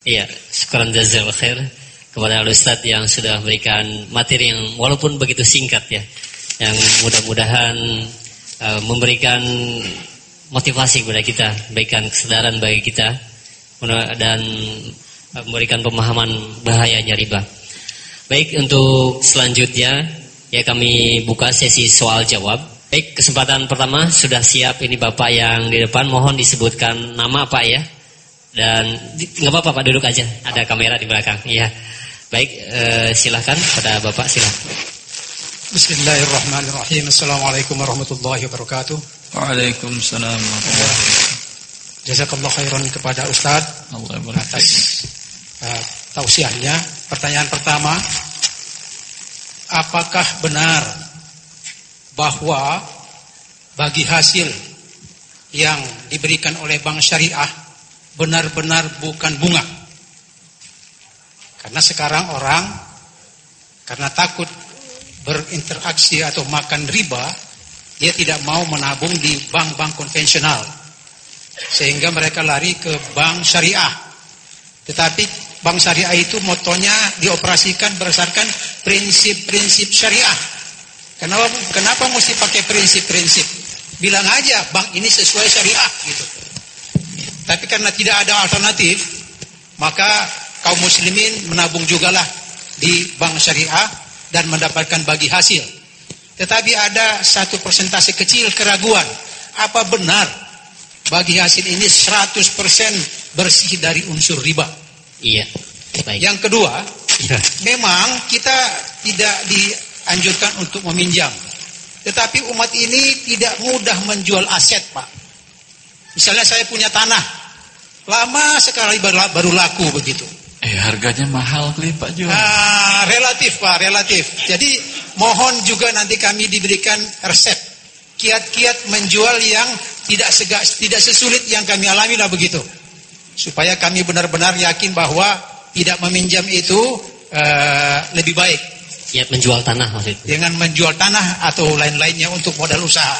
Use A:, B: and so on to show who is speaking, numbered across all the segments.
A: Iya, syukuran jazil khair kepada Ustadz yang sudah memberikan materi yang walaupun begitu singkat ya, yang mudah-mudahan uh, memberikan motivasi kepada kita, memberikan kesadaran bagi kita dan uh, memberikan pemahaman bahayanya riba. Baik untuk selanjutnya ya kami buka sesi soal jawab. Baik kesempatan pertama sudah siap ini Bapak yang di depan mohon disebutkan nama Pak ya. Dan nggak apa-apa Pak duduk aja, ada kamera di belakang. Iya. Baik, eh, silahkan pada Bapak silahkan.
B: Bismillahirrahmanirrahim. Assalamualaikum warahmatullahi wabarakatuh.
C: Waalaikumsalam warahmatullahi wabarakatuh.
B: Jazakallah khairan kepada Ustaz
C: Allah
B: atas uh, tausiahnya. Pertanyaan pertama, apakah benar bahwa bagi hasil yang diberikan oleh bank syariah benar-benar bukan bunga. Karena sekarang orang karena takut berinteraksi atau makan riba, dia tidak mau menabung di bank-bank konvensional. Sehingga mereka lari ke bank syariah. Tetapi bank syariah itu motonya dioperasikan berdasarkan prinsip-prinsip syariah. Kenapa kenapa mesti pakai prinsip-prinsip? Bilang aja bank ini sesuai syariah gitu. Tapi karena tidak ada alternatif, maka kaum muslimin menabung jugalah di bank syariah dan mendapatkan bagi hasil. Tetapi ada satu persentase kecil keraguan. Apa benar bagi hasil ini 100% bersih dari unsur riba?
A: Iya.
B: Baik. Yang kedua, ya. memang kita tidak dianjurkan untuk meminjam. Tetapi umat ini tidak mudah menjual aset, Pak. Misalnya saya punya tanah, Lama sekali baru laku begitu.
C: Eh harganya mahal kali Pak jual.
B: Ah, relatif Pak, relatif. Jadi mohon juga nanti kami diberikan resep kiat-kiat menjual yang tidak segak, tidak sesulit yang kami alami lah begitu. Supaya kami benar-benar yakin bahwa tidak meminjam itu uh, lebih baik.
A: Kiat menjual tanah maksudnya.
B: Dengan menjual tanah atau lain-lainnya untuk modal usaha.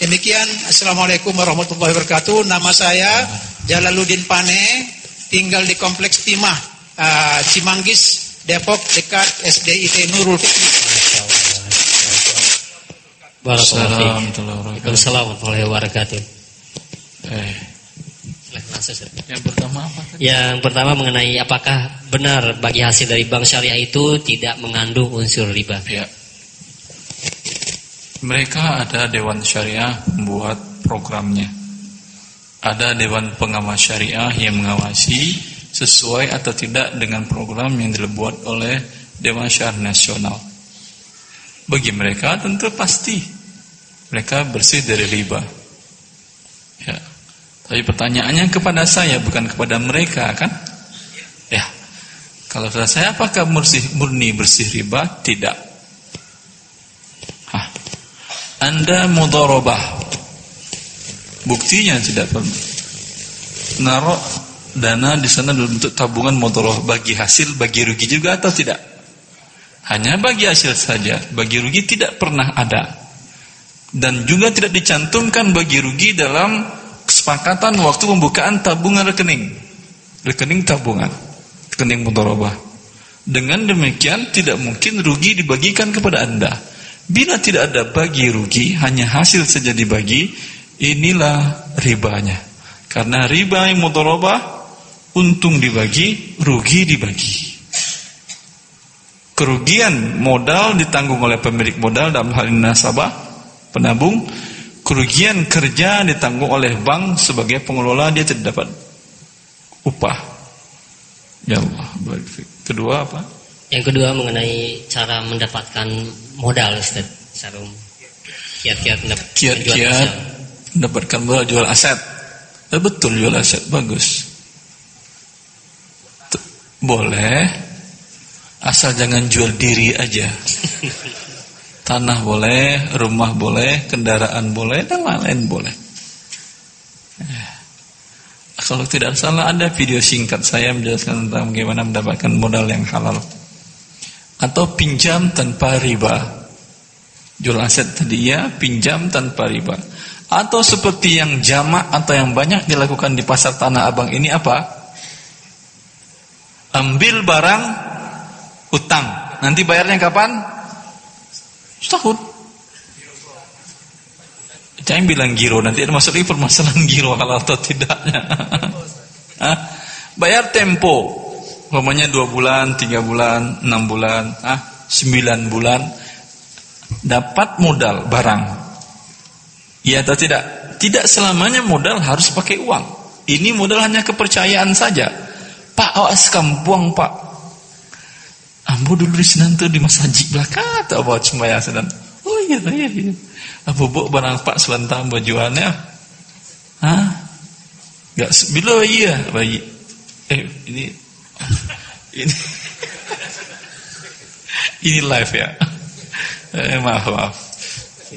B: Demikian, Assalamualaikum warahmatullahi wabarakatuh. Nama saya Jalaluddin Pane, tinggal di Kompleks Timah, uh, Cimanggis, Depok, dekat SDIT Nurul Fikri.
A: Waalaikumsalam warahmatullahi wabarakatuh.
C: Eh. Yang pertama apa?
A: Yang pertama mengenai apakah benar bagi hasil dari bank syariah itu tidak mengandung unsur riba?
C: Ya. Mereka ada Dewan Syariah membuat programnya. Ada Dewan Pengawas Syariah yang mengawasi sesuai atau tidak dengan program yang dibuat oleh Dewan Syariah Nasional. Bagi mereka tentu pasti mereka bersih dari riba. Ya. Tapi pertanyaannya kepada saya bukan kepada mereka kan? Ya. Kalau saya apakah bersih, murni bersih riba? Tidak. Anda mudharabah. Buktinya tidak perlu. Naruh dana di sana dalam bentuk tabungan mudharabah bagi hasil, bagi rugi juga atau tidak? Hanya bagi hasil saja, bagi rugi tidak pernah ada. Dan juga tidak dicantumkan bagi rugi dalam kesepakatan waktu pembukaan tabungan rekening. Rekening tabungan, rekening mudharabah. Dengan demikian tidak mungkin rugi dibagikan kepada Anda. Bila tidak ada bagi rugi, hanya hasil saja dibagi, inilah ribanya. Karena riba yang mudharabah, untung dibagi, rugi dibagi. Kerugian modal ditanggung oleh pemilik modal dalam hal ini nasabah, penabung. Kerugian kerja ditanggung oleh bank sebagai pengelola dia tidak dapat upah. Ya Allah, kedua apa?
A: Yang kedua mengenai cara mendapatkan modal Ustaz Sarum. Kiat-kiat
C: kiat-kiat mendapatkan modal jual aset. Ya, betul jual aset bagus. Boleh asal jangan jual diri aja. Tanah boleh, rumah boleh, kendaraan boleh, dan lain-lain boleh. Eh, kalau tidak salah ada video singkat saya menjelaskan tentang bagaimana mendapatkan modal yang halal atau pinjam tanpa riba. Jual aset tadi ya, pinjam tanpa riba. Atau seperti yang jamak atau yang banyak dilakukan di pasar Tanah Abang ini apa? Ambil barang utang. Nanti bayarnya kapan? Setahun. Jangan bilang giro, nanti ada masuk permasalahan giro kalau atau tidaknya. Bayar tempo, umpamanya dua bulan, tiga bulan, enam bulan, ah, sembilan bulan, dapat modal barang. Iya atau tidak? Tidak selamanya modal harus pakai uang. Ini modal hanya kepercayaan saja. Pak, awas kampung pak. Ambo dulu di senantu di masjid belakang atau bawa cuma ya sedang. Oh iya iya iya. Abu bu barang pak sebentar bajuannya. Hah? Gak bila iya bayi. Eh ini ini ini live ya. Eh, maaf maaf.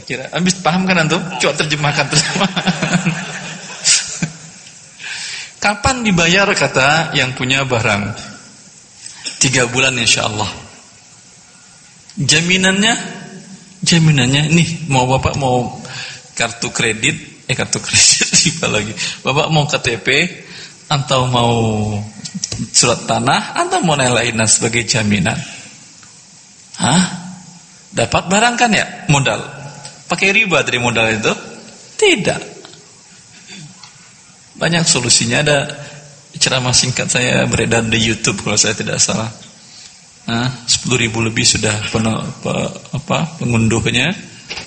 C: Kira habis paham kan antum? Coba terjemahkan terjemahkan. Kapan dibayar kata yang punya barang? Tiga bulan insya Allah. Jaminannya, jaminannya nih mau bapak mau kartu kredit, eh kartu kredit apa lagi? Bapak mau KTP atau mau surat tanah atau mau lainnya sebagai jaminan? Hah? Dapat barang kan ya modal? Pakai riba dari modal itu? Tidak. Banyak solusinya ada ceramah singkat saya beredar di YouTube kalau saya tidak salah. Nah, 10 ribu lebih sudah penuh, apa, pengunduhnya.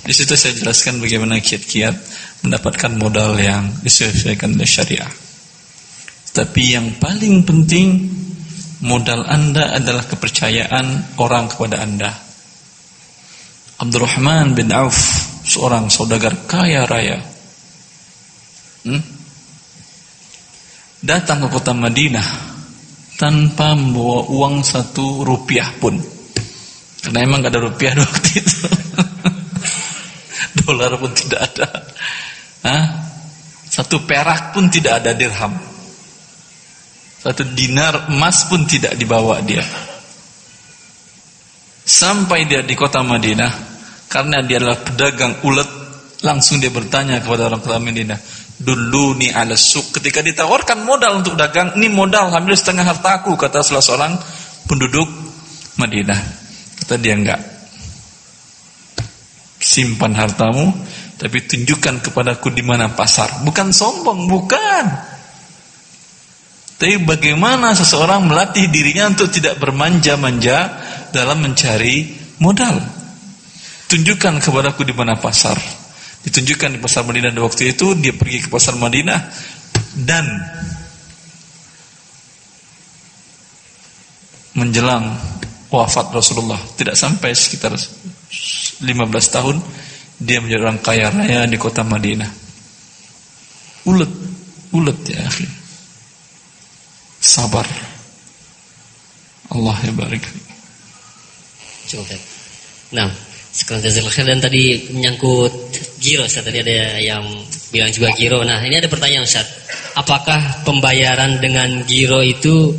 C: Di situ saya jelaskan bagaimana kiat-kiat mendapatkan modal yang disesuaikan dengan syariah. Tapi yang paling penting modal Anda adalah kepercayaan orang kepada Anda. Abdurrahman bin Auf, seorang saudagar kaya raya. Hmm? datang ke kota Madinah tanpa membawa uang satu rupiah pun. Karena emang gak ada rupiah waktu itu. Dolar pun tidak ada. Hah? Satu perak pun tidak ada dirham. Satu dinar emas pun tidak dibawa dia. Sampai dia di kota Madinah, karena dia adalah pedagang ulet, langsung dia bertanya kepada orang kota Madinah, Dulu ni ala suk. Ketika ditawarkan modal untuk dagang, ini modal ambil setengah hartaku kata salah seorang penduduk Madinah. Kata dia enggak. Simpan hartamu, tapi tunjukkan kepadaku di mana pasar. Bukan sombong, bukan. Tapi bagaimana seseorang melatih dirinya untuk tidak bermanja-manja dalam mencari modal. Tunjukkan kepadaku di mana pasar. Ditunjukkan di pasar Madinah. Di waktu itu dia pergi ke pasar Madinah. Dan menjelang wafat Rasulullah tidak sampai sekitar 15 tahun dia menjadi orang kaya raya di kota Madinah. Ulet ulet ya akhir sabar. Allah ya barik
A: Cukup. Nah, sekarang jazakallahu khair dan tadi menyangkut giro Ustaz tadi ada yang bilang juga giro. Nah, ini ada pertanyaan Ustaz. Apakah pembayaran dengan giro itu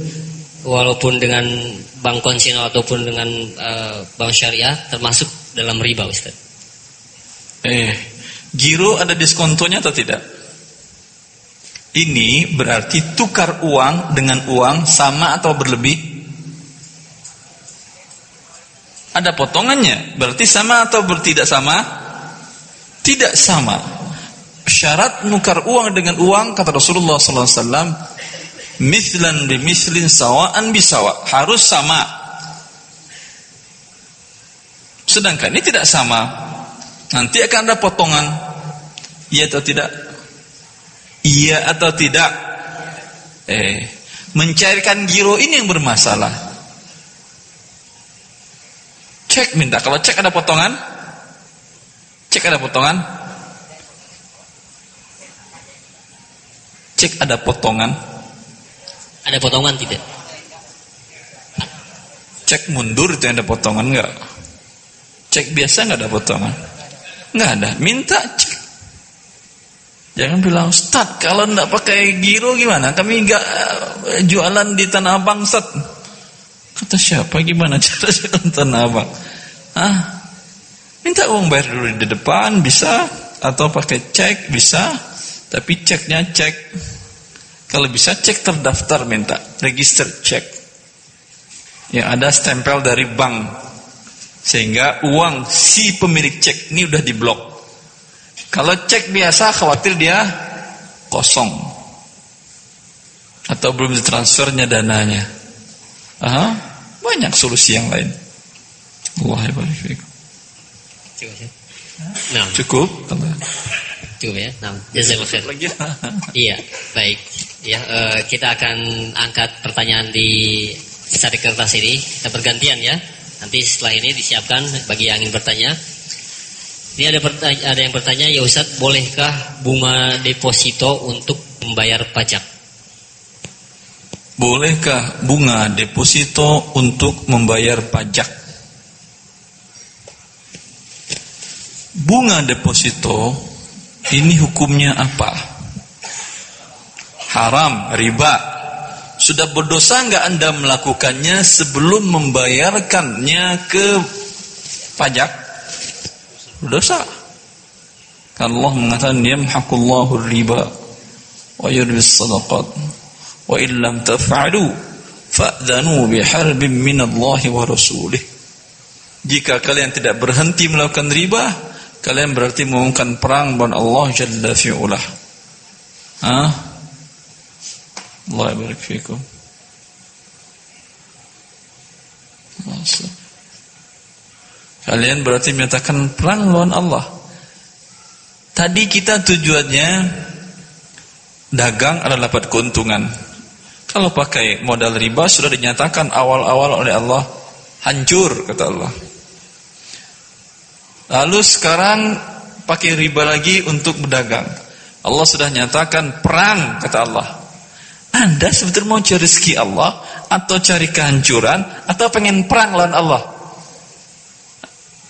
A: walaupun dengan bank konvensional ataupun dengan uh, bank syariah termasuk dalam riba Ustaz?
C: Eh, giro ada diskontonya atau tidak? Ini berarti tukar uang dengan uang sama atau berlebih? Ada potongannya. Berarti sama atau bertidak sama? Tidak sama. Syarat nukar uang dengan uang kata Rasulullah sallallahu alaihi wasallam mislan bi sawaan bisawa. Harus sama. Sedangkan ini tidak sama. Nanti akan ada potongan. Iya atau tidak? Iya atau tidak? Eh, mencairkan giro ini yang bermasalah. Cek minta. Kalau cek ada potongan? Cek ada potongan? Cek ada potongan?
A: Ada potongan tidak?
C: Cek mundur itu ada potongan enggak? Cek biasa enggak ada potongan? Enggak ada. Minta cek. Jangan bilang Ustaz kalau enggak pakai giro gimana? Kami enggak eh, jualan di Tanah Abang Ustaz. Kata siapa gimana cara Tanah Abang? Ah, minta uang bayar dulu di depan bisa atau pakai cek bisa, tapi ceknya cek. Kalau bisa cek terdaftar minta register cek. yang ada stempel dari bank sehingga uang si pemilik cek ini udah diblok. Kalau cek biasa khawatir dia kosong atau belum ditransfernya dananya. Aha, banyak solusi yang lain. Allah ya
A: Nah.
C: Cukup?
A: Cukup ya. Nah, jazakallahu khair. Iya, baik. Ya, eh, kita akan angkat pertanyaan di cari kertas ini. Kita bergantian ya. Nanti setelah ini disiapkan bagi yang ingin bertanya. Ini ada ada yang bertanya, ya Ustadz, bolehkah bunga deposito untuk membayar pajak?
C: Bolehkah bunga deposito untuk membayar pajak? Bunga deposito ini hukumnya apa? Haram, riba. Sudah berdosa nggak anda melakukannya sebelum membayarkannya ke pajak? Berdosa. Kan Allah mengatakan yamhaqullahu riba wa yurbis sadaqat wa illam wa. Jika kalian tidak berhenti melakukan riba, kalian berarti mengumumkan perang dengan Allah Jalla fi'ulah. Ah? Allah barik fikum. Kalian berarti menyatakan perang lawan Allah. Tadi kita tujuannya dagang adalah dapat keuntungan. Kalau pakai modal riba sudah dinyatakan awal-awal oleh Allah hancur kata Allah. Lalu sekarang pakai riba lagi untuk berdagang. Allah sudah nyatakan perang kata Allah. Anda sebetulnya mau cari rezeki Allah atau cari kehancuran atau pengen perang lawan Allah?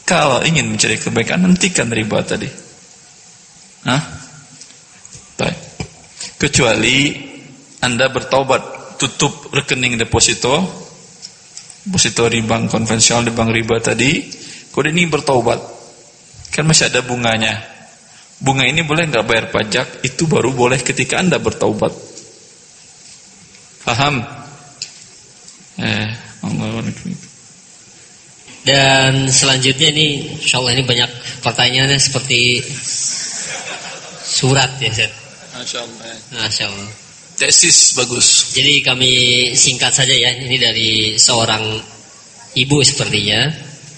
C: Kalau ingin mencari kebaikan hentikan riba tadi. Hah? Baik. Kecuali Anda bertaubat tutup rekening deposito deposito di bank konvensional di bank riba tadi, kode ini bertaubat Kan masih ada bunganya. Bunga ini boleh nggak bayar pajak? Itu baru boleh ketika anda bertaubat. Paham? Eh, Allah
A: Dan selanjutnya ini, insya Allah ini banyak pertanyaannya seperti surat ya, Seth.
C: Masya Allah.
A: Masya Allah.
C: Tesis bagus.
A: Jadi kami singkat saja ya, ini dari seorang ibu sepertinya.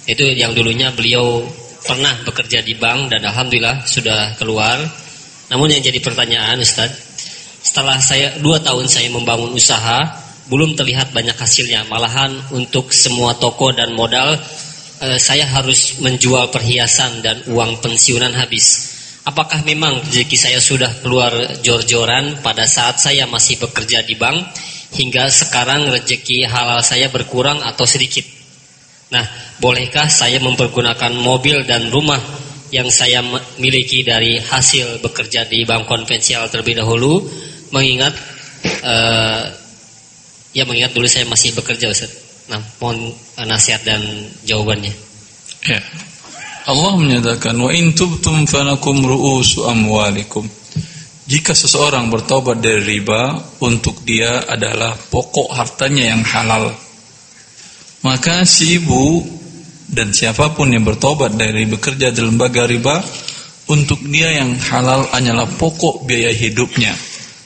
A: Itu yang dulunya beliau pernah bekerja di bank dan alhamdulillah sudah keluar. Namun yang jadi pertanyaan Ustadz, setelah saya dua tahun saya membangun usaha, belum terlihat banyak hasilnya. Malahan untuk semua toko dan modal eh, saya harus menjual perhiasan dan uang pensiunan habis. Apakah memang rezeki saya sudah keluar jor-joran pada saat saya masih bekerja di bank hingga sekarang rezeki halal saya berkurang atau sedikit? Nah, bolehkah saya mempergunakan mobil dan rumah yang saya miliki dari hasil bekerja di bank konvensional terlebih dahulu, mengingat uh, ya mengingat dulu saya masih bekerja Ustaz. Nah, mohon nasihat dan jawabannya.
C: Ya. Allah menyatakan wa in tubtum fanakum ru'usu amwalikum. Jika seseorang bertobat dari riba, untuk dia adalah pokok hartanya yang halal. Maka si ibu dan siapa pun yang bertobat dari bekerja di lembaga riba untuk dia yang halal hanyalah pokok biaya hidupnya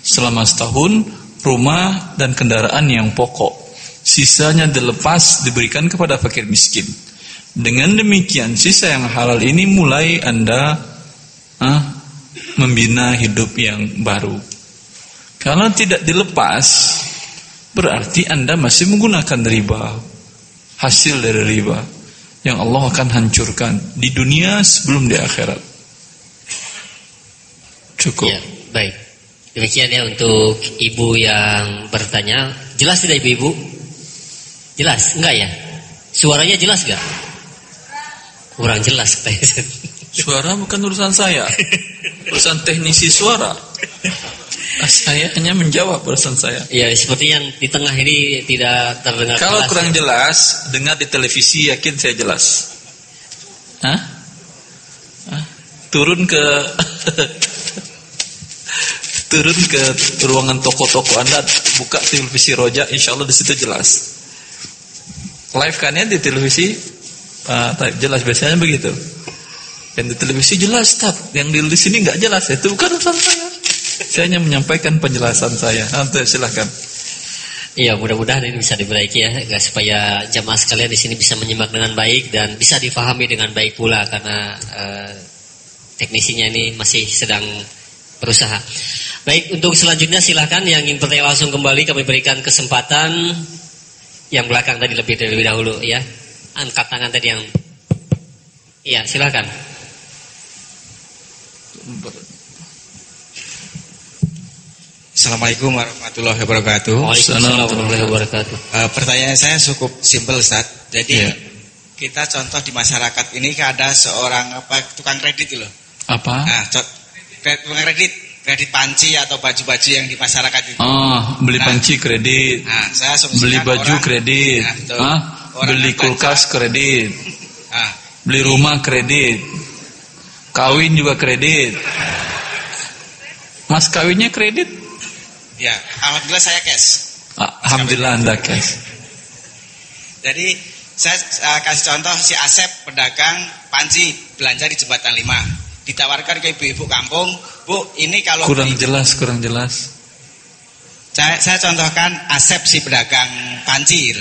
C: selama setahun rumah dan kendaraan yang pokok sisanya dilepas diberikan kepada fakir miskin dengan demikian sisa yang halal ini mulai anda ah, membina hidup yang baru kalau tidak dilepas berarti anda masih menggunakan riba hasil dari riba yang Allah akan hancurkan di dunia sebelum di akhirat. Cukup.
A: Ya, baik. Demikian ya untuk ibu yang bertanya. Jelas tidak ibu-ibu? Jelas? Enggak ya? Suaranya jelas enggak? Kurang jelas.
C: Suara bukan urusan saya. Urusan teknisi suara. Saya hanya menjawab pesan saya.
A: Ya, seperti yang di tengah ini tidak terdengar
C: Kalau
A: jelas.
C: kurang jelas, dengar di televisi yakin saya jelas. Hah? Hah? Turun ke turun ke ruangan toko-toko Anda, buka televisi Roja, insya Allah di situ jelas. live kan ya di televisi Pak jelas biasanya begitu. Yang di televisi jelas Ustaz, yang di sini nggak jelas itu bukan urusan saya. Saya hanya menyampaikan penjelasan saya. Nanti silahkan.
A: Iya, mudah-mudahan ini bisa diperbaiki ya, supaya jamaah sekalian di sini bisa menyimak dengan baik dan bisa difahami dengan baik pula karena uh, teknisinya ini masih sedang berusaha. Baik, untuk selanjutnya silahkan yang ingin bertanya langsung kembali kami berikan kesempatan yang belakang tadi lebih terlebih dahulu ya. Angkat tangan tadi yang Iya, silahkan.
D: Assalamualaikum warahmatullahi wabarakatuh.
A: Waalaikumsalam warahmatullahi wabarakatuh.
D: Uh, pertanyaan saya cukup simpel, Ustaz. Jadi yeah. kita contoh di masyarakat ini ada seorang apa tukang kredit loh.
C: Apa?
D: Nah, tukang kredit, kredit panci atau baju-baju yang di masyarakat itu.
C: Oh, beli nah, panci kredit.
D: Nah, saya
C: beli baju orang, kredit. Nah, ah, beli kulkas kredit. Nah, beli rumah kredit. Kawin juga kredit. Mas kawinnya kredit?
D: Ya, alhamdulillah saya cash.
C: Alhamdulillah Anda cash.
D: Jadi saya uh, kasih contoh si Asep pedagang panci belanja di jembatan 5. Ditawarkan ke ibu-ibu kampung, "Bu, ini kalau
C: Kurang beli, jelas, kurang jelas.
D: Saya, saya contohkan Asep si pedagang panci.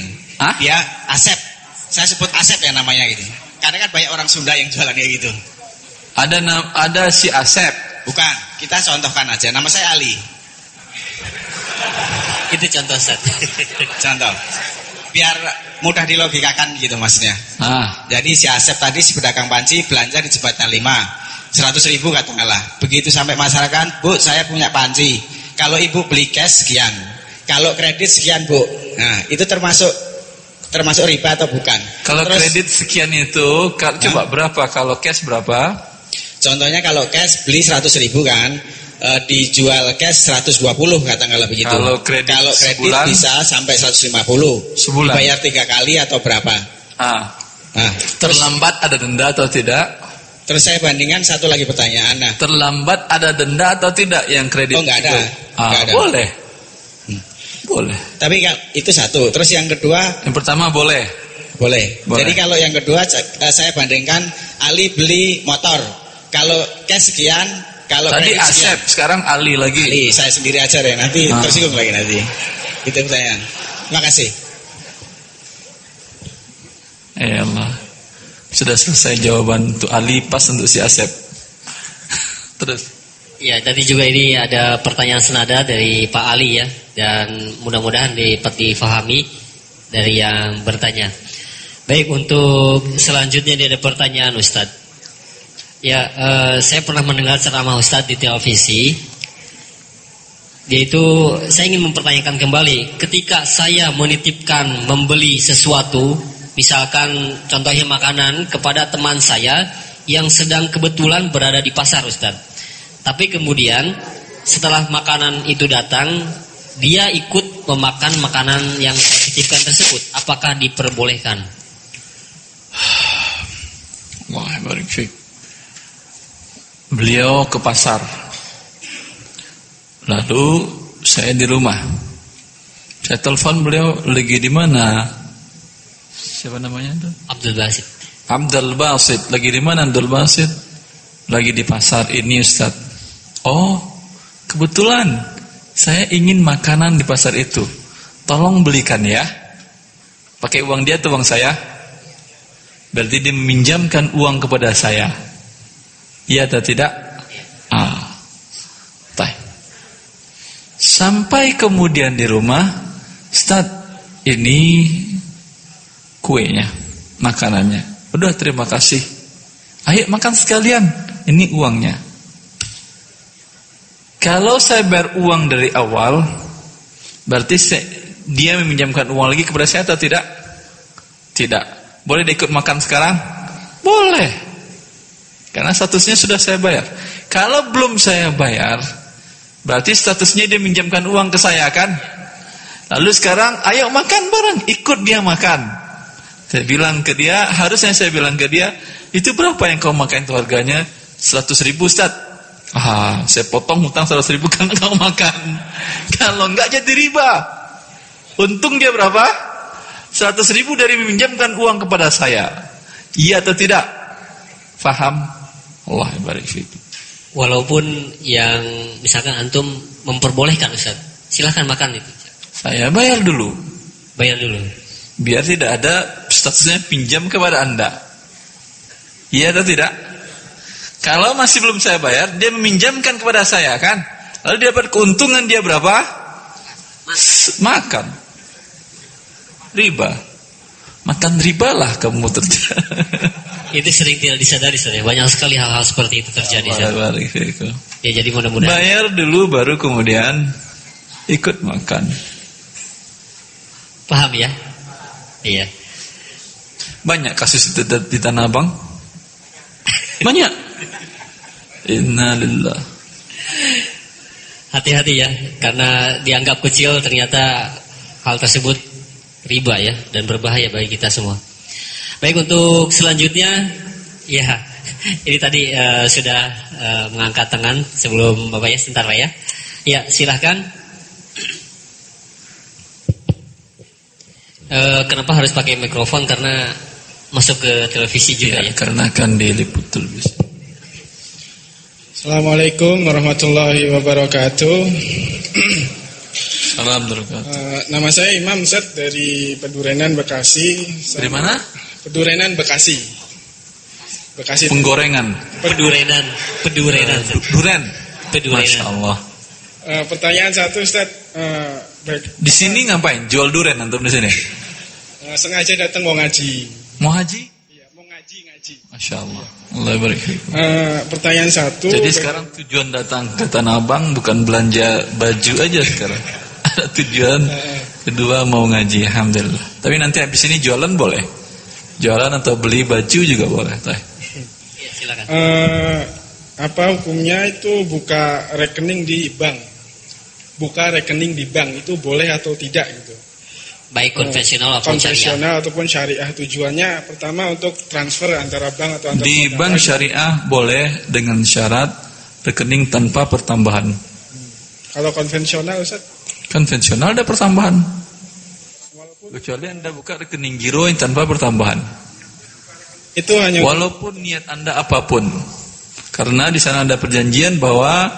C: Hah?
D: Dia Asep. Saya sebut Asep ya namanya gitu. Karena kan banyak orang Sunda yang jualan kayak gitu.
C: Ada ada si Asep.
D: Bukan, kita contohkan aja. Nama saya Ali.
A: Itu contoh set.
D: contoh. Biar mudah dilogikakan gitu maksudnya.
C: Ah.
D: Jadi si Asep tadi si pedagang panci belanja di jembatan 5. 100 ribu katakanlah. Begitu sampai masyarakat, Bu saya punya panci. Kalau ibu beli cash sekian. Kalau kredit sekian bu. Nah itu termasuk termasuk riba atau bukan?
C: Kalau Terus, kredit sekian itu, coba berapa? Kalau cash berapa?
D: Contohnya kalau cash beli 100 ribu kan, uh, dijual cash 120 katakanlah begitu.
C: Kalau kredit,
D: Kalau kredit sebulan, bisa sampai 150.
C: Sebulan.
D: Bayar tiga kali atau berapa?
C: Ah. Nah, terlambat ada denda atau tidak?
D: Terus saya bandingkan satu lagi pertanyaan. Nah,
C: terlambat ada denda atau tidak yang kredit?
D: Oh, enggak ada.
C: Ah,
D: enggak ada.
C: Boleh. Boleh.
D: Tapi itu satu. Terus yang kedua?
C: Yang pertama boleh.
D: Boleh. boleh. Jadi kalau yang kedua eh, saya bandingkan Ali beli motor. Kalau cash sekian, kalau
C: Tadi Asep, sekarang Ali lagi.
D: Ali, saya sendiri aja deh. Nanti ah. tersinggung lagi nanti. Itu pertanyaan. Terima kasih.
C: Ya Allah. Sudah selesai jawaban untuk Ali pas untuk si Asep. Terus.
A: Ya, tadi juga ini ada pertanyaan senada dari Pak Ali ya dan mudah-mudahan dapat difahami dari yang bertanya. Baik, untuk selanjutnya ini ada pertanyaan Ustadz. Ya, uh, saya pernah mendengar ceramah Ustadz di televisi. Yaitu saya ingin mempertanyakan kembali, ketika saya menitipkan membeli sesuatu, misalkan contohnya makanan kepada teman saya yang sedang kebetulan berada di pasar Ustadz. Tapi kemudian setelah makanan itu datang, dia ikut memakan makanan yang saya titipkan tersebut. Apakah diperbolehkan?
C: Wah, Beliau ke pasar. Lalu saya di rumah. Saya telepon beliau lagi di mana? Siapa namanya itu?
A: Abdul Basit.
C: Abdul Basit lagi di mana Abdul Basit? Lagi di pasar ini Ustaz. Oh, kebetulan saya ingin makanan di pasar itu. Tolong belikan ya. Pakai uang dia atau uang saya? Berarti dia meminjamkan uang kepada saya. Iya atau tidak? Ah. Tay. Sampai kemudian di rumah, Ustaz, ini kuenya, makanannya. Udah terima kasih. Ayo makan sekalian. Ini uangnya. Kalau saya bayar uang dari awal, berarti saya, dia meminjamkan uang lagi kepada saya atau tidak? Tidak. Boleh dia ikut makan sekarang? Boleh. Karena statusnya sudah saya bayar. Kalau belum saya bayar, berarti statusnya dia minjamkan uang ke saya kan? Lalu sekarang, ayo makan bareng, ikut dia makan. Saya bilang ke dia, harusnya saya bilang ke dia, itu berapa yang kau makan itu harganya? 100 ribu Ustaz. Ah, saya potong hutang 100 ribu karena kau makan. Kalau enggak jadi riba. Untung dia berapa? 100 100 ribu dari meminjamkan uang kepada saya. Iya atau tidak? Faham? Allah barik.
A: Walaupun yang misalkan antum memperbolehkan Ustaz, silahkan makan itu.
C: Saya bayar dulu.
A: Bayar dulu.
C: Biar tidak ada statusnya pinjam kepada Anda. Iya atau tidak? Kalau masih belum saya bayar, dia meminjamkan kepada saya kan? Lalu dia dapat keuntungan dia berapa? Makan. Riba. Makan riba lah kamu terjadi.
A: Itu sering tidak disadari Ustaz ya. Banyak sekali hal-hal seperti itu terjadi. Ya jadi mudah-mudahan
C: Bayar dulu baru kemudian ikut makan.
A: paham ya. Iya.
C: Banyak kasus itu di Tanah Abang. Banyak. Innalillah.
A: Hati-hati ya, karena dianggap kecil ternyata hal tersebut riba ya dan berbahaya bagi kita semua. Baik untuk selanjutnya, ya ini tadi eh, sudah eh, mengangkat tangan sebelum bapak ya sebentar pak ya. Ya silahkan. Eh, kenapa harus pakai mikrofon karena masuk ke televisi juga
C: Ya,
A: ya.
C: karena akan diliput televisi.
E: Assalamualaikum warahmatullahi wabarakatuh.
C: Salam berkat.
E: Eh, nama saya Imam Zat dari Pedurenan Bekasi.
C: Dari mana?
E: Pedurenan Bekasi. Bekasi.
C: Penggorengan.
A: Pedurenan, pedurenan,
C: Duren.
A: pedurenan.
C: Masya Allah.
E: Eh, pertanyaan satu Ustaz. Eh, baik.
C: Di sini ngapain? Jual duren antum di sini?
E: Eh, sengaja datang mau ngaji.
C: Mau haji?
E: Ngaji.
C: Masya Allah. Allah.
E: Eh, pertanyaan satu.
C: Jadi sekarang tujuan datang ke Tanah Abang bukan belanja baju aja sekarang. Ada tujuan kedua mau ngaji, alhamdulillah. Tapi nanti habis ini jualan boleh. Jualan atau beli baju juga boleh. Teh.
A: Ya, silakan.
E: Eh, apa hukumnya itu buka rekening di bank? Buka rekening di bank itu boleh atau tidak gitu?
A: Baik konvensional ataupun syariah.
E: ataupun syariah tujuannya pertama untuk transfer antara bank atau antar
C: Di bank syariah boleh dengan syarat rekening tanpa pertambahan.
E: kalau konvensional Ustaz
C: Konvensional ada pertambahan. Kecuali Anda buka rekening giro yang tanpa pertambahan.
E: itu hanya
C: Walaupun niat Anda apa pun. Karena di sana ada perjanjian bahwa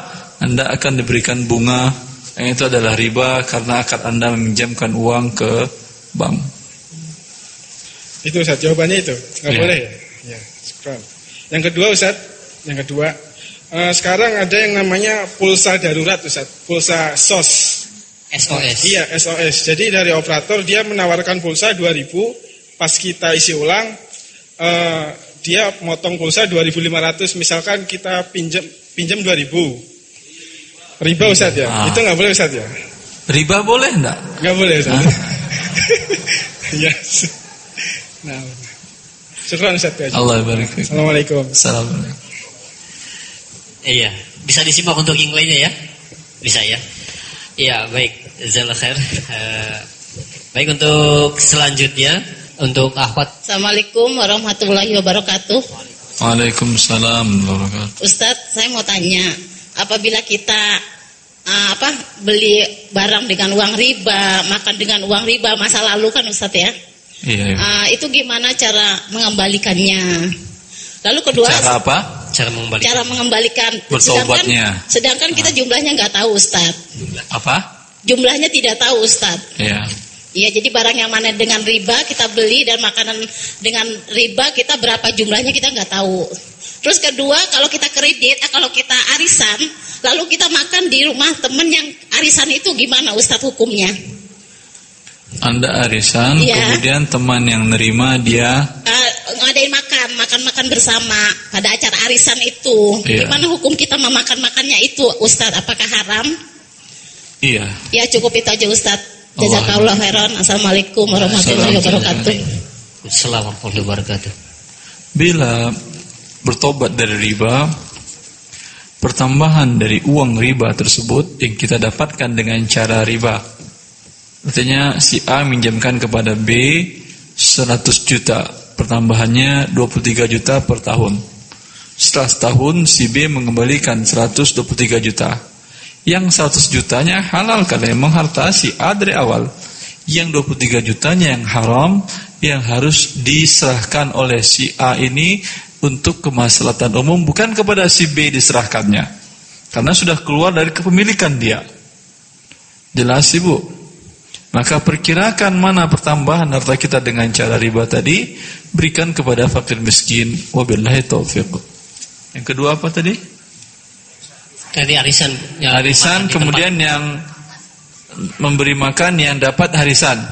C: Anda akan diberikan bunga yang itu adalah riba karena akan Anda meminjamkan uang ke bank.
E: itu Ustaz jawabannya itu nggak
C: Iya.
E: boleh ya ya syukran. yang kedua Ustaz yang kedua eh, sekarang ada yang namanya pulsa darurat Ustaz pulsa SOS
A: SOS.
E: Iya SOS. Jadi dari operator dia menawarkan pulsa 2000, pas kita isi ulang eh, dia motong pulsa 2500. Misalkan kita pinjam pinjam 2000. Riba Ustaz ya?
C: Ah.
E: Itu nggak boleh Ustaz ya?
C: Riba boleh enggak?
E: Nggak boleh Ustaz.
C: Ah.
E: Iya. nah. Syukran Ustaz ya.
C: Allah barik.
E: Assalamualaikum.
C: Assalamualaikum.
A: Iya, bisa disimak untuk yang lainnya ya? Bisa ya? Iya, baik. Jazakallah khair. Eh, baik untuk selanjutnya untuk akhwat
F: Assalamualaikum warahmatullahi wabarakatuh.
C: Waalaikumsalam warahmatullahi wabarakatuh.
F: Ustadz, saya mau tanya, apabila kita ah, apa beli barang dengan uang riba, makan dengan uang riba masa lalu kan Ustadz ya,
C: Iya. iya.
F: Ah, itu gimana cara mengembalikannya? Lalu kedua,
C: Cara apa?
A: cara mengembalikan.
F: cara mengembalikan.
C: Bertobatnya.
F: Sedangkan, sedangkan kita jumlahnya nggak tahu Ustadz,
C: Apa?
F: jumlahnya tidak tahu Ustadz.
C: Iya.
F: Iya, jadi barang yang mana dengan riba kita beli dan makanan dengan riba kita berapa jumlahnya kita nggak tahu. Terus kedua, kalau kita kredit, eh, kalau kita arisan, lalu kita makan di rumah temen yang arisan itu gimana Ustadz hukumnya?
C: Anda arisan,
F: Iya.
C: kemudian teman yang nerima dia
F: Eh, ngadain makan, makan-makan bersama pada acara arisan itu.
C: Iya.
F: Gimana hukum kita memakan-makannya itu Ustadz? Apakah haram?
C: iya.
F: Ya cukup itu aja Ustadz.
C: Allah.
F: Jazakallah khairan. Assalamualaikum warahmatullahi wabarakatuh.
A: Assalamualaikum warahmatullahi wabarakatuh.
C: Bila bertobat dari riba, pertambahan dari uang riba tersebut yang kita dapatkan dengan cara riba. Artinya si A minjamkan kepada B 100 juta, pertambahannya 23 juta per tahun. Setelah setahun si B mengembalikan 123 juta. Yang 100 jutanya halal karena memang harta si A dari awal. Yang 23 jutanya yang haram yang harus diserahkan oleh si A ini untuk kemaslahatan umum bukan kepada si B diserahkannya. Karena sudah keluar dari kepemilikan dia. Jelas Ibu? Maka perkirakan mana pertambahan harta kita dengan cara riba tadi, berikan kepada fakir miskin. Wabillahi taufiq. Yang kedua apa tadi?
A: Tadi arisan. yang
C: Arisan kemudian yang memberi makan yang dapat harisan.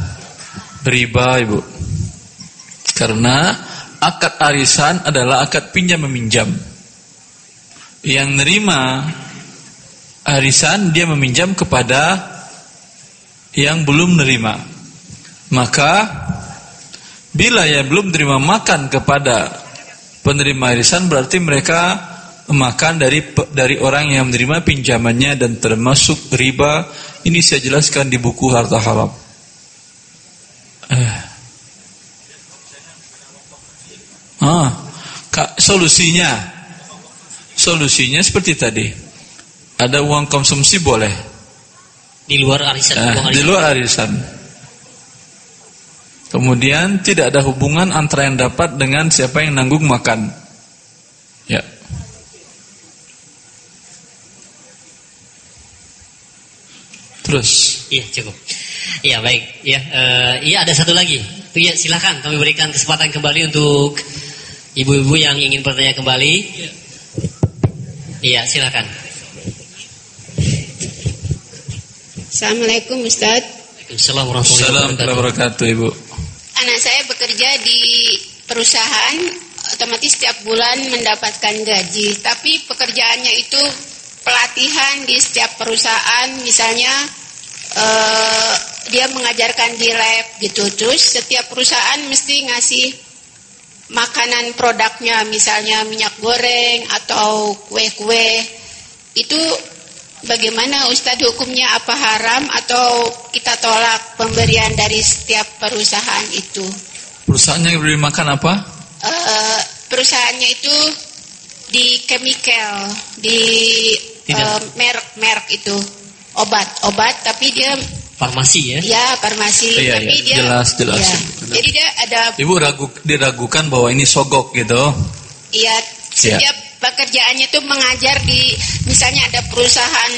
C: Riba, Ibu. Karena akad arisan adalah akad pinjam meminjam. Yang nerima arisan dia meminjam kepada yang belum nerima. Maka bila yang belum terima makan kepada penerima arisan berarti mereka makan dari dari orang yang menerima pinjamannya dan termasuk riba. Ini saya jelaskan di buku harta haram. Eh. Ah, kak, solusinya, solusinya seperti tadi. Ada uang konsumsi boleh.
A: Di luar arisan.
C: Eh,
A: uang
C: di luar arisan. Kemudian tidak ada hubungan antara yang dapat dengan siapa yang nanggung makan. Ya. Terus.
A: Iya cukup. Iya baik. Iya, eh, iya ada satu lagi. Iya silakan kami berikan kesempatan kembali untuk ibu-ibu yang ingin bertanya kembali. Iya silakan.
G: Assalamualaikum Ustaz.
A: Waalaikumsalam warahmatullahi
C: Assalamualaikum
A: wabarakatuh.
C: wabarakatuh Ibu.
G: Anak saya bekerja di perusahaan otomatis setiap bulan mendapatkan gaji. Tapi pekerjaannya itu pelatihan di setiap perusahaan misalnya eh, dia mengajarkan di lab gitu. Terus setiap perusahaan mesti ngasih makanan produknya misalnya minyak goreng atau kue-kue. Itu bagaimana Ustadz hukumnya apa haram atau kita tolak pemberian dari setiap perusahaan itu?
C: Perusahaan yang beri makan apa?
G: Eh, perusahaannya itu di chemical, di eh, merek-merek itu obat-obat, tapi dia
A: Farmasi ya.
G: ya farmasi,
C: Iya,
G: tapi
C: iya.
G: dia
C: Jelas, jelas.
G: ya. Jadi dia ada
C: Ibu ragu diragukan bahwa ini sogok gitu.
G: ya setiap pekerjaannya itu mengajar di misalnya ada perusahaan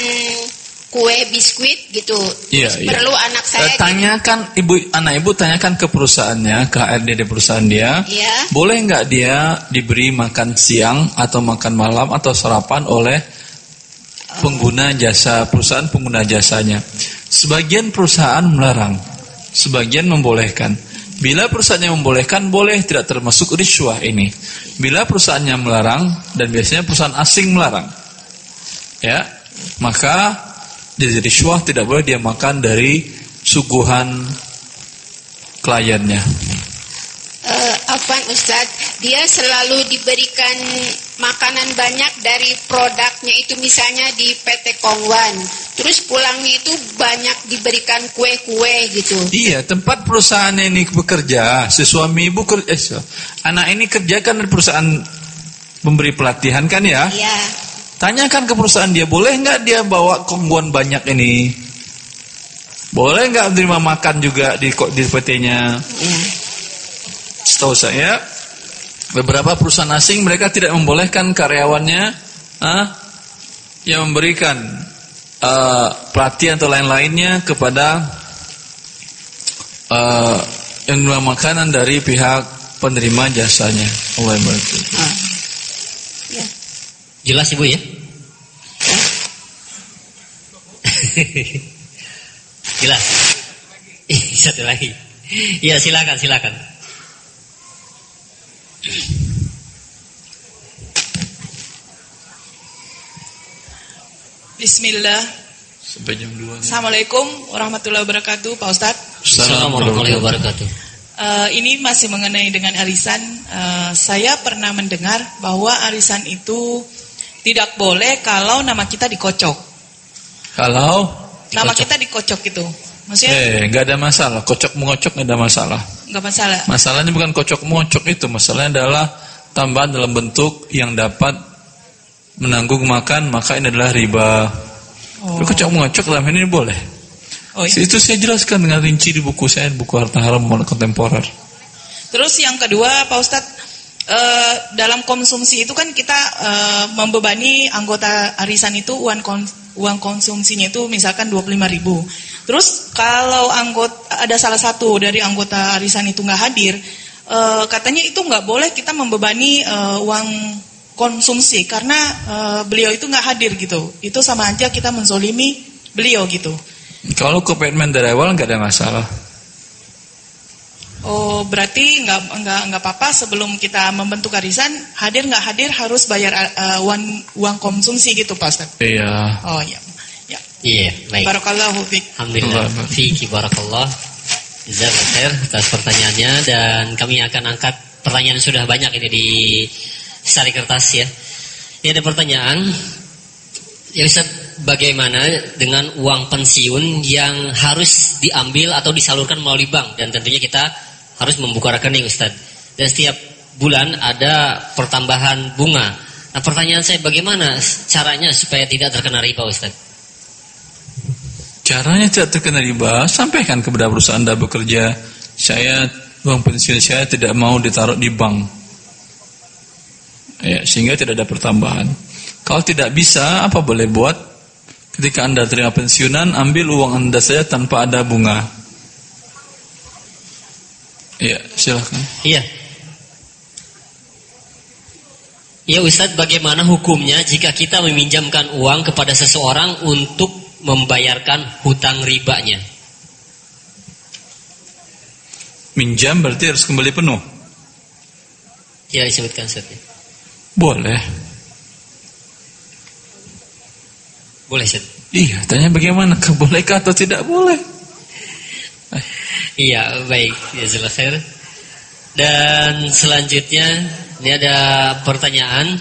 G: kue biskuit gitu,
C: Iya,
G: Terus
C: iya.
G: perlu anak
C: Eh,
G: saya jadi-
C: tanyakan ibu anak ibu tanyakan ke perusahaannya ke HRD di perusahaan dia
G: Iya.
C: boleh nggak dia diberi makan siang atau makan malam atau sarapan oleh pengguna jasa perusahaan pengguna jasanya sebagian perusahaan melarang sebagian membolehkan. Bila perusahaannya membolehkan boleh tidak termasuk riswah ini. Bila perusahaannya melarang dan biasanya perusahaan asing melarang ya maka jadi riswah tidak boleh dia makan dari suguhan kliennya.
G: Eh, Afwan Ustadz, dia selalu diberikan makanan banyak dari produknya itu misalnya di PT Kongwan. Terus pulangnya itu banyak diberikan kue-kue gitu.
C: Iya, tempat perusahaan ini bekerja, si suami ibu kerja, eh, anak ini kerjakan di perusahaan memberi pelatihan kan ya?
G: Iya.
C: Tanyakan ke perusahaan dia, boleh nggak dia bawa kongguan banyak ini? Boleh nggak menerima makan juga di kok di PT-nya?
G: iya.
C: Setahu saya, beberapa perusahaan asing mereka tidak membolehkan karyawannya ah, yang memberikan eh, pelatihan atau lain-lainnya kepada eh, yang menerima makanan dari pihak penerima jasanya. Allah.
G: Ah. Ya.
A: Jelas ibu ya? Jelas. Ih, Satu lagi. Iya silakan silakan.
H: Bismillah.
C: Sampai jam 2.
H: Assalamualaikum warahmatullahi wabarakatuh, Pak Ustadz.
A: Assalamualaikum warahmatullahi wabarakatuh.
H: Eh, ini masih mengenai dengan arisan. Eh, saya pernah mendengar bahwa arisan itu tidak boleh kalau nama kita dikocok.
C: Kalau
H: Nama
A: Dikocok.
H: kita dikocok itu. Maksudnya
C: eh nggak ada masalah, kocok mengocok nggak ada masalah.
H: nggak masalah.
C: Masalahnya bukan kocok mengocok itu, masalahnya adalah tambahan dalam bentuk yang dapat menanggung makan, maka ini adalah riba.
H: Oh.
C: Kocok mengocok dalam ini boleh.
H: Oh, iya.
C: Itu saya jelaskan dengan rinci di buku saya, buku Harta Haram Kontemporer.
H: Terus yang kedua, Pak Ustadz, eh, dalam konsumsi itu kan kita eh, membebani anggota arisan itu uang kon- uang konsumsinya itu misalkan 25 ribu. Terus kalau anggota ada salah satu dari anggota arisan itu nggak hadir, eh, katanya itu nggak boleh kita membebani eh, uang konsumsi karena eh, beliau itu nggak hadir gitu. Itu sama aja kita menzolimi beliau gitu.
C: Kalau komitmen dari awal nggak ada masalah.
H: Oh berarti nggak nggak nggak apa-apa sebelum kita membentuk arisan hadir nggak hadir harus bayar eh, uang uang konsumsi gitu Pak Ustadz.
C: Iya.
H: Oh iya. Ya.
A: Iya, baik.
H: Barakallahu fiik.
A: Alhamdulillah. Fiki barakallah. Jazakallah atas pertanyaannya dan kami akan angkat pertanyaan sudah banyak ini di sari kertas ya. Ini ada pertanyaan. Ya Ustaz, bagaimana dengan uang pensiun yang harus diambil atau disalurkan melalui bank dan tentunya kita harus membuka rekening Ustaz. Dan setiap bulan ada pertambahan bunga. Nah, pertanyaan saya bagaimana caranya supaya tidak terkena riba Ustaz?
C: Caranya tidak terkena riba, sampaikan kepada perusahaan Anda bekerja, saya uang pensiun saya tidak mau ditaruh di bank. Ya, sehingga tidak ada pertambahan. Kalau tidak bisa, apa boleh buat? Ketika Anda terima pensiunan, ambil uang Anda saja tanpa ada bunga. Ya, silakan.
A: Iya. Ya Ustadz, bagaimana hukumnya jika kita meminjamkan uang kepada seseorang untuk membayarkan hutang ribanya?
C: Minjam berarti harus kembali penuh.
A: Tidak disebutkan Ustadz.
C: Boleh.
A: Boleh Ustadz?
C: Iya, tanya bagaimana? Bolehkah atau tidak boleh?
A: Iya, baik. Ya khair. Dan selanjutnya ini ada pertanyaan.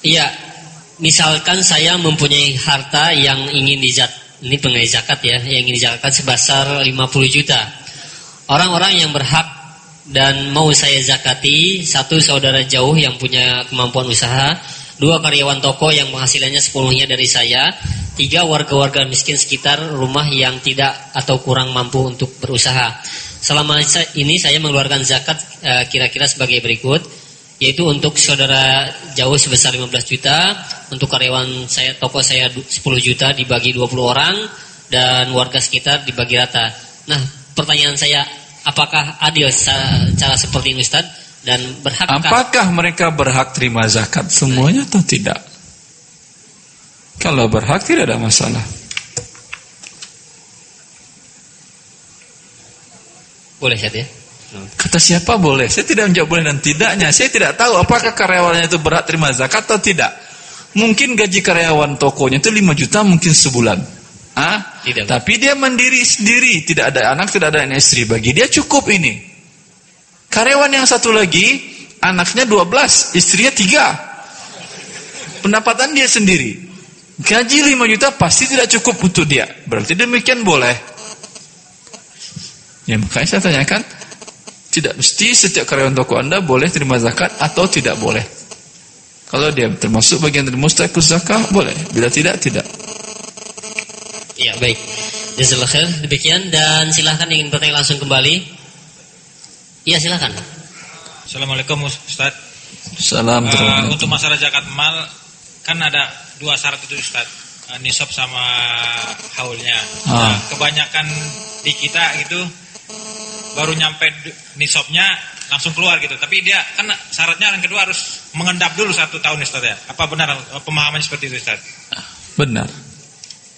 A: Iya, misalkan saya mempunyai harta yang ingin dizat ini pengenai zakat ya, yang ingin dizakatkan sebesar 50 juta. Orang-orang yang berhak dan mau saya zakati satu saudara jauh yang punya kemampuan usaha, dua karyawan toko yang penghasilannya sepenuhnya dari saya, tiga warga-warga miskin sekitar rumah yang tidak atau kurang mampu untuk berusaha. Selama ini saya mengeluarkan zakat eh, kira-kira sebagai berikut, yaitu untuk saudara jauh sebesar 15 juta, untuk karyawan saya toko saya du- 10 juta dibagi 20 orang dan warga sekitar dibagi rata. Nah, pertanyaan saya apakah adil cara seperti ini Ustaz dan berhakkah
C: Apakah mereka berhak terima zakat semuanya atau tidak? Kalau berhak tidak ada masalah.
A: boleh Ustaz ya?
C: Kata siapa boleh? Saya tidak menjawab boleh dan tidaknya. Saya tidak tahu apakah karyawannya itu berhak terima zakat atau tidak. Mungkin gaji karyawan tokonya itu 5 juta mungkin sebulan. Ah,
A: Tidak.
C: tapi dia mandiri sendiri, tidak ada anak, tidak ada istri. Bagi dia cukup ini. Karyawan yang satu lagi, anaknya 12, istrinya 3. Pendapatan dia sendiri. Gaji 5 juta pasti tidak cukup untuk dia. Berarti demikian boleh. Ya makanya saya tanyakan, tidak mesti setiap karyawan toko Anda boleh terima zakat atau tidak boleh. Kalau dia termasuk bagian dari mustahil zakat, boleh. Bila tidak, tidak.
A: Iya, baik. Jazakallah khair. Demikian dan silahkan ingin bertanya langsung kembali. Iya, silahkan.
I: Assalamualaikum Ustaz.
C: Salam terima
I: untuk masalah zakat mal kan ada dua syarat itu Ustaz. Eh, nisab sama haulnya.
C: Ah.
I: Nah, kebanyakan di kita gitu baru nyampe nisabnya langsung keluar gitu. Tapi dia kan syaratnya yang kedua harus mengendap dulu satu tahun Ustaz ya. Apa benar pemahamannya seperti itu Ustaz?
C: Benar.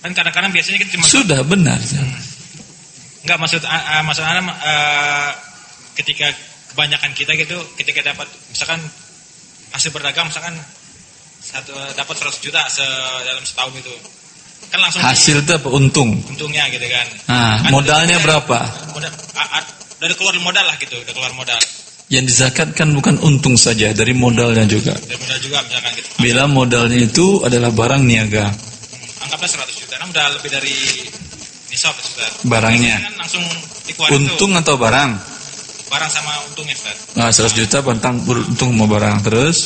I: Kan kadang-kadang biasanya kita cuma
C: Sudah benar.
I: Enggak maksud uh, maksud Anda uh, ketika kebanyakan kita gitu ketika dapat misalkan hasil berdagang misalkan satu dapat 100 juta se, dalam setahun itu kan langsung
C: Hasil itu apa? Untung.
I: untungnya gitu kan.
C: Ah,
I: Kan
C: modalnya
I: dari-
C: berapa?
I: Modal, dari keluar modal lah gitu, udah keluar modal.
C: Yang dizakatkan bukan untung saja, dari modalnya juga.
I: Dari modal juga misalkan gitu.
C: Bila modalnya itu adalah barang niaga,
I: Anggaplah 100 juta, kan udah lebih dari nisab sudah.
C: Barangnya.
I: Kan langsung dikeluarin tuh
C: untung atau barang?
I: barang sama untungnya Ustaz.
C: Nah, 100 juta bantang untung mau barang terus.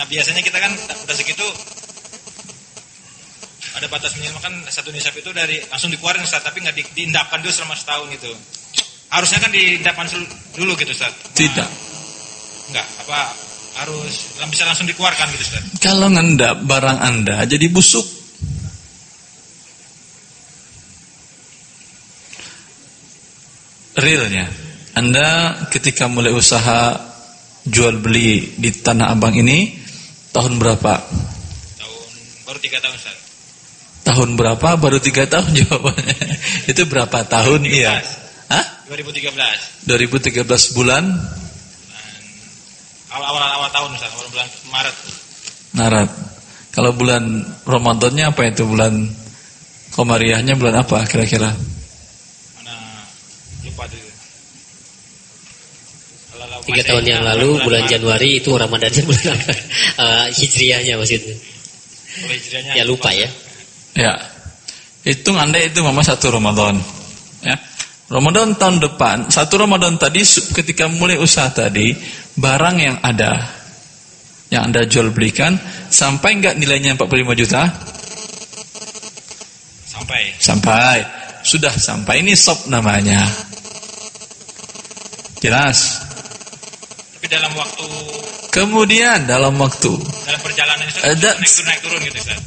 I: Nah biasanya kita kan udah segitu ada batas minimal kan satu nisab itu dari langsung dikeluarin Ustaz, tapi nggak di, diindapkan dulu selama setahun gitu. Harusnya kan diindapkan dulu gitu Ustaz.
C: Tidak.
I: Enggak, apa harus bisa langsung dikeluarkan gitu Ustaz.
C: Kalau ngendap barang Anda jadi busuk. Realnya, Anda ketika mulai usaha jual beli di Tanah Abang ini tahun berapa?
I: Tahun baru tiga tahun Ustaz.
C: Tahun berapa? Baru tiga tahun jawabannya. Itu berapa tahun? Iya. Hah?
I: 2013.
C: 2013 bulan
I: Awal-awal awal tahun Ustaz, awal bulan Maret.
C: Maret. Kalau bulan Ramadannya apa itu bulan Komariahnya bulan apa kira-kira?
I: Mana lupa tuh. Kalau-
A: Tiga tahun yang lalu bulan. Januari itu Ramadannya bulan apa? Eh, Hijriahnya maksudnya. Ya lupa ya.
C: Ya. Hitung Anda itu mama satu Ramadan. Ya. Ramadan tahun depan, satu Ramadan tadi ketika mulai usaha tadi, barang yang ada yang Anda jual belikan sampai enggak nilainya 45 juta?
I: sampai
C: Sampai. Sudah sampai ini sop namanya. Jelas.
I: Dalam waktu
C: Kemudian dalam waktu
I: dalam perjalanan itu
C: Ada-
I: naik turun naik turun gitu Ustaz.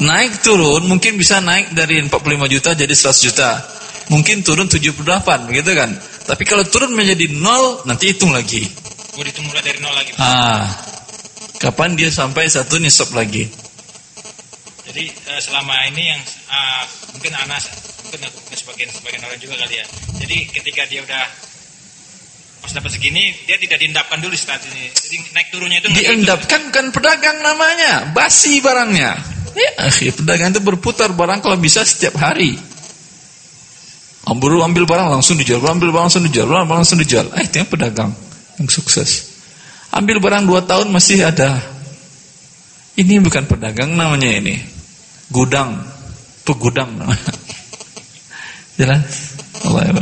C: naik turun mungkin bisa naik dari 45 juta jadi 100 juta. Mungkin turun 78 begitu kan. Tapi kalau turun menjadi nol nanti hitung lagi.
I: Gue dihitung mulai dari nol lagi.
C: Ah. Kapan dia sampai satu nisab lagi?
I: Jadi eh, selama ini yang ah, mungkin Anas mungkin mungkin sebagian sebagian orang juga kali ya. Jadi ketika dia udah pas dapat segini dia tidak diendapkan dulu saat ini. Jadi naik turunnya itu
C: Diendapkan bukan pedagang namanya, basi barangnya. Ya, pedagang itu berputar barang kalau bisa setiap hari. Ambil ambil barang langsung dijual, ambil barang langsung dijual, barang langsung dijual. Eh, itu yang pedagang yang sukses. Ambil barang dua tahun masih ada. Ini bukan pedagang namanya ini. Gudang, pegudang namanya. Jelas? Allah ya